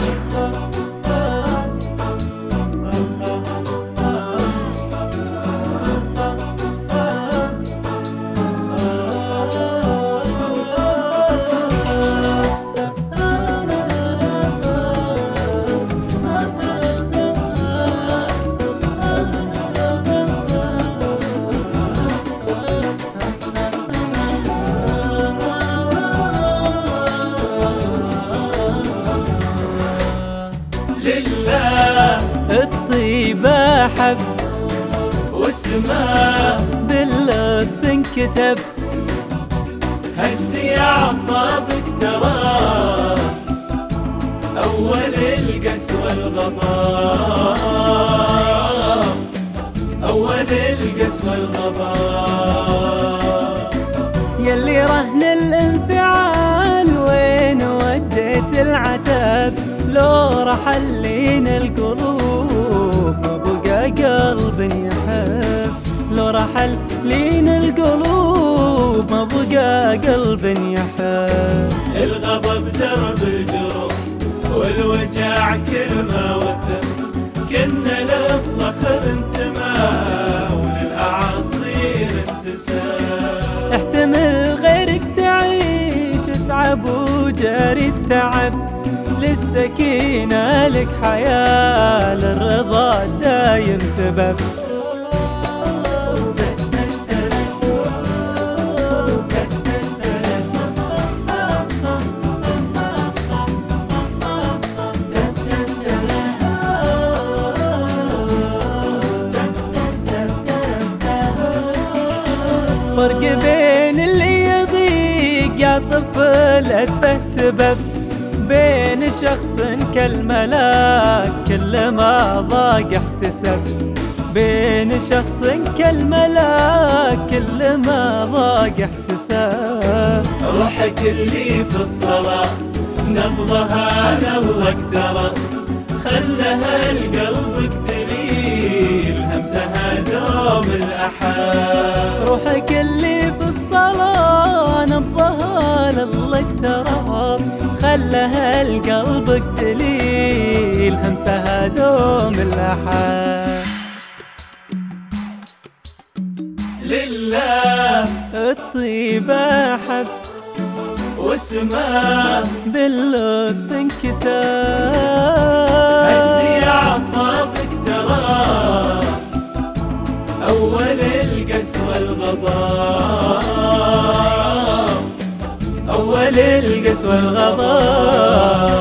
You. لله الطيبة حب واسمه باللطف انكتب. هدي أعصابك ترى أول القسوة الغضب. أول القسوة الغضب. يلي رهن الانفعال وين وديت العتب لو رحل لينا القلوب ما بقى قلب يحب. لو رحل لينا القلوب ما بقى قلب يحب. الغضب درب الجروح والوجع كلمة وثق كنا للصخر انتمى وللأعاصير انتساب. احتمل غيرك تعيش تعب وجاري التعب. للسكينة لك حياة للرضا دايم سبب. فرق بين اللي يضيق يصف الأتفه سبب. بين شخص كالملاك كل ما ضاق احتسب. بين شخص كالملاك كل ما ضاق احتسب. روحك اللي في الصلاة نبضها نبضك ترى خلها لقلبك دليل همسها دوم الأحد. روحك اللي في الصلاة نبضها لله ترى خلها لقلبك دليل همسها دوم الأحد. لله الطيبة حب واسمه باللطف هدي انكتاب أعصابك ترى أول القسوة الغضب. أول العرقس والغضب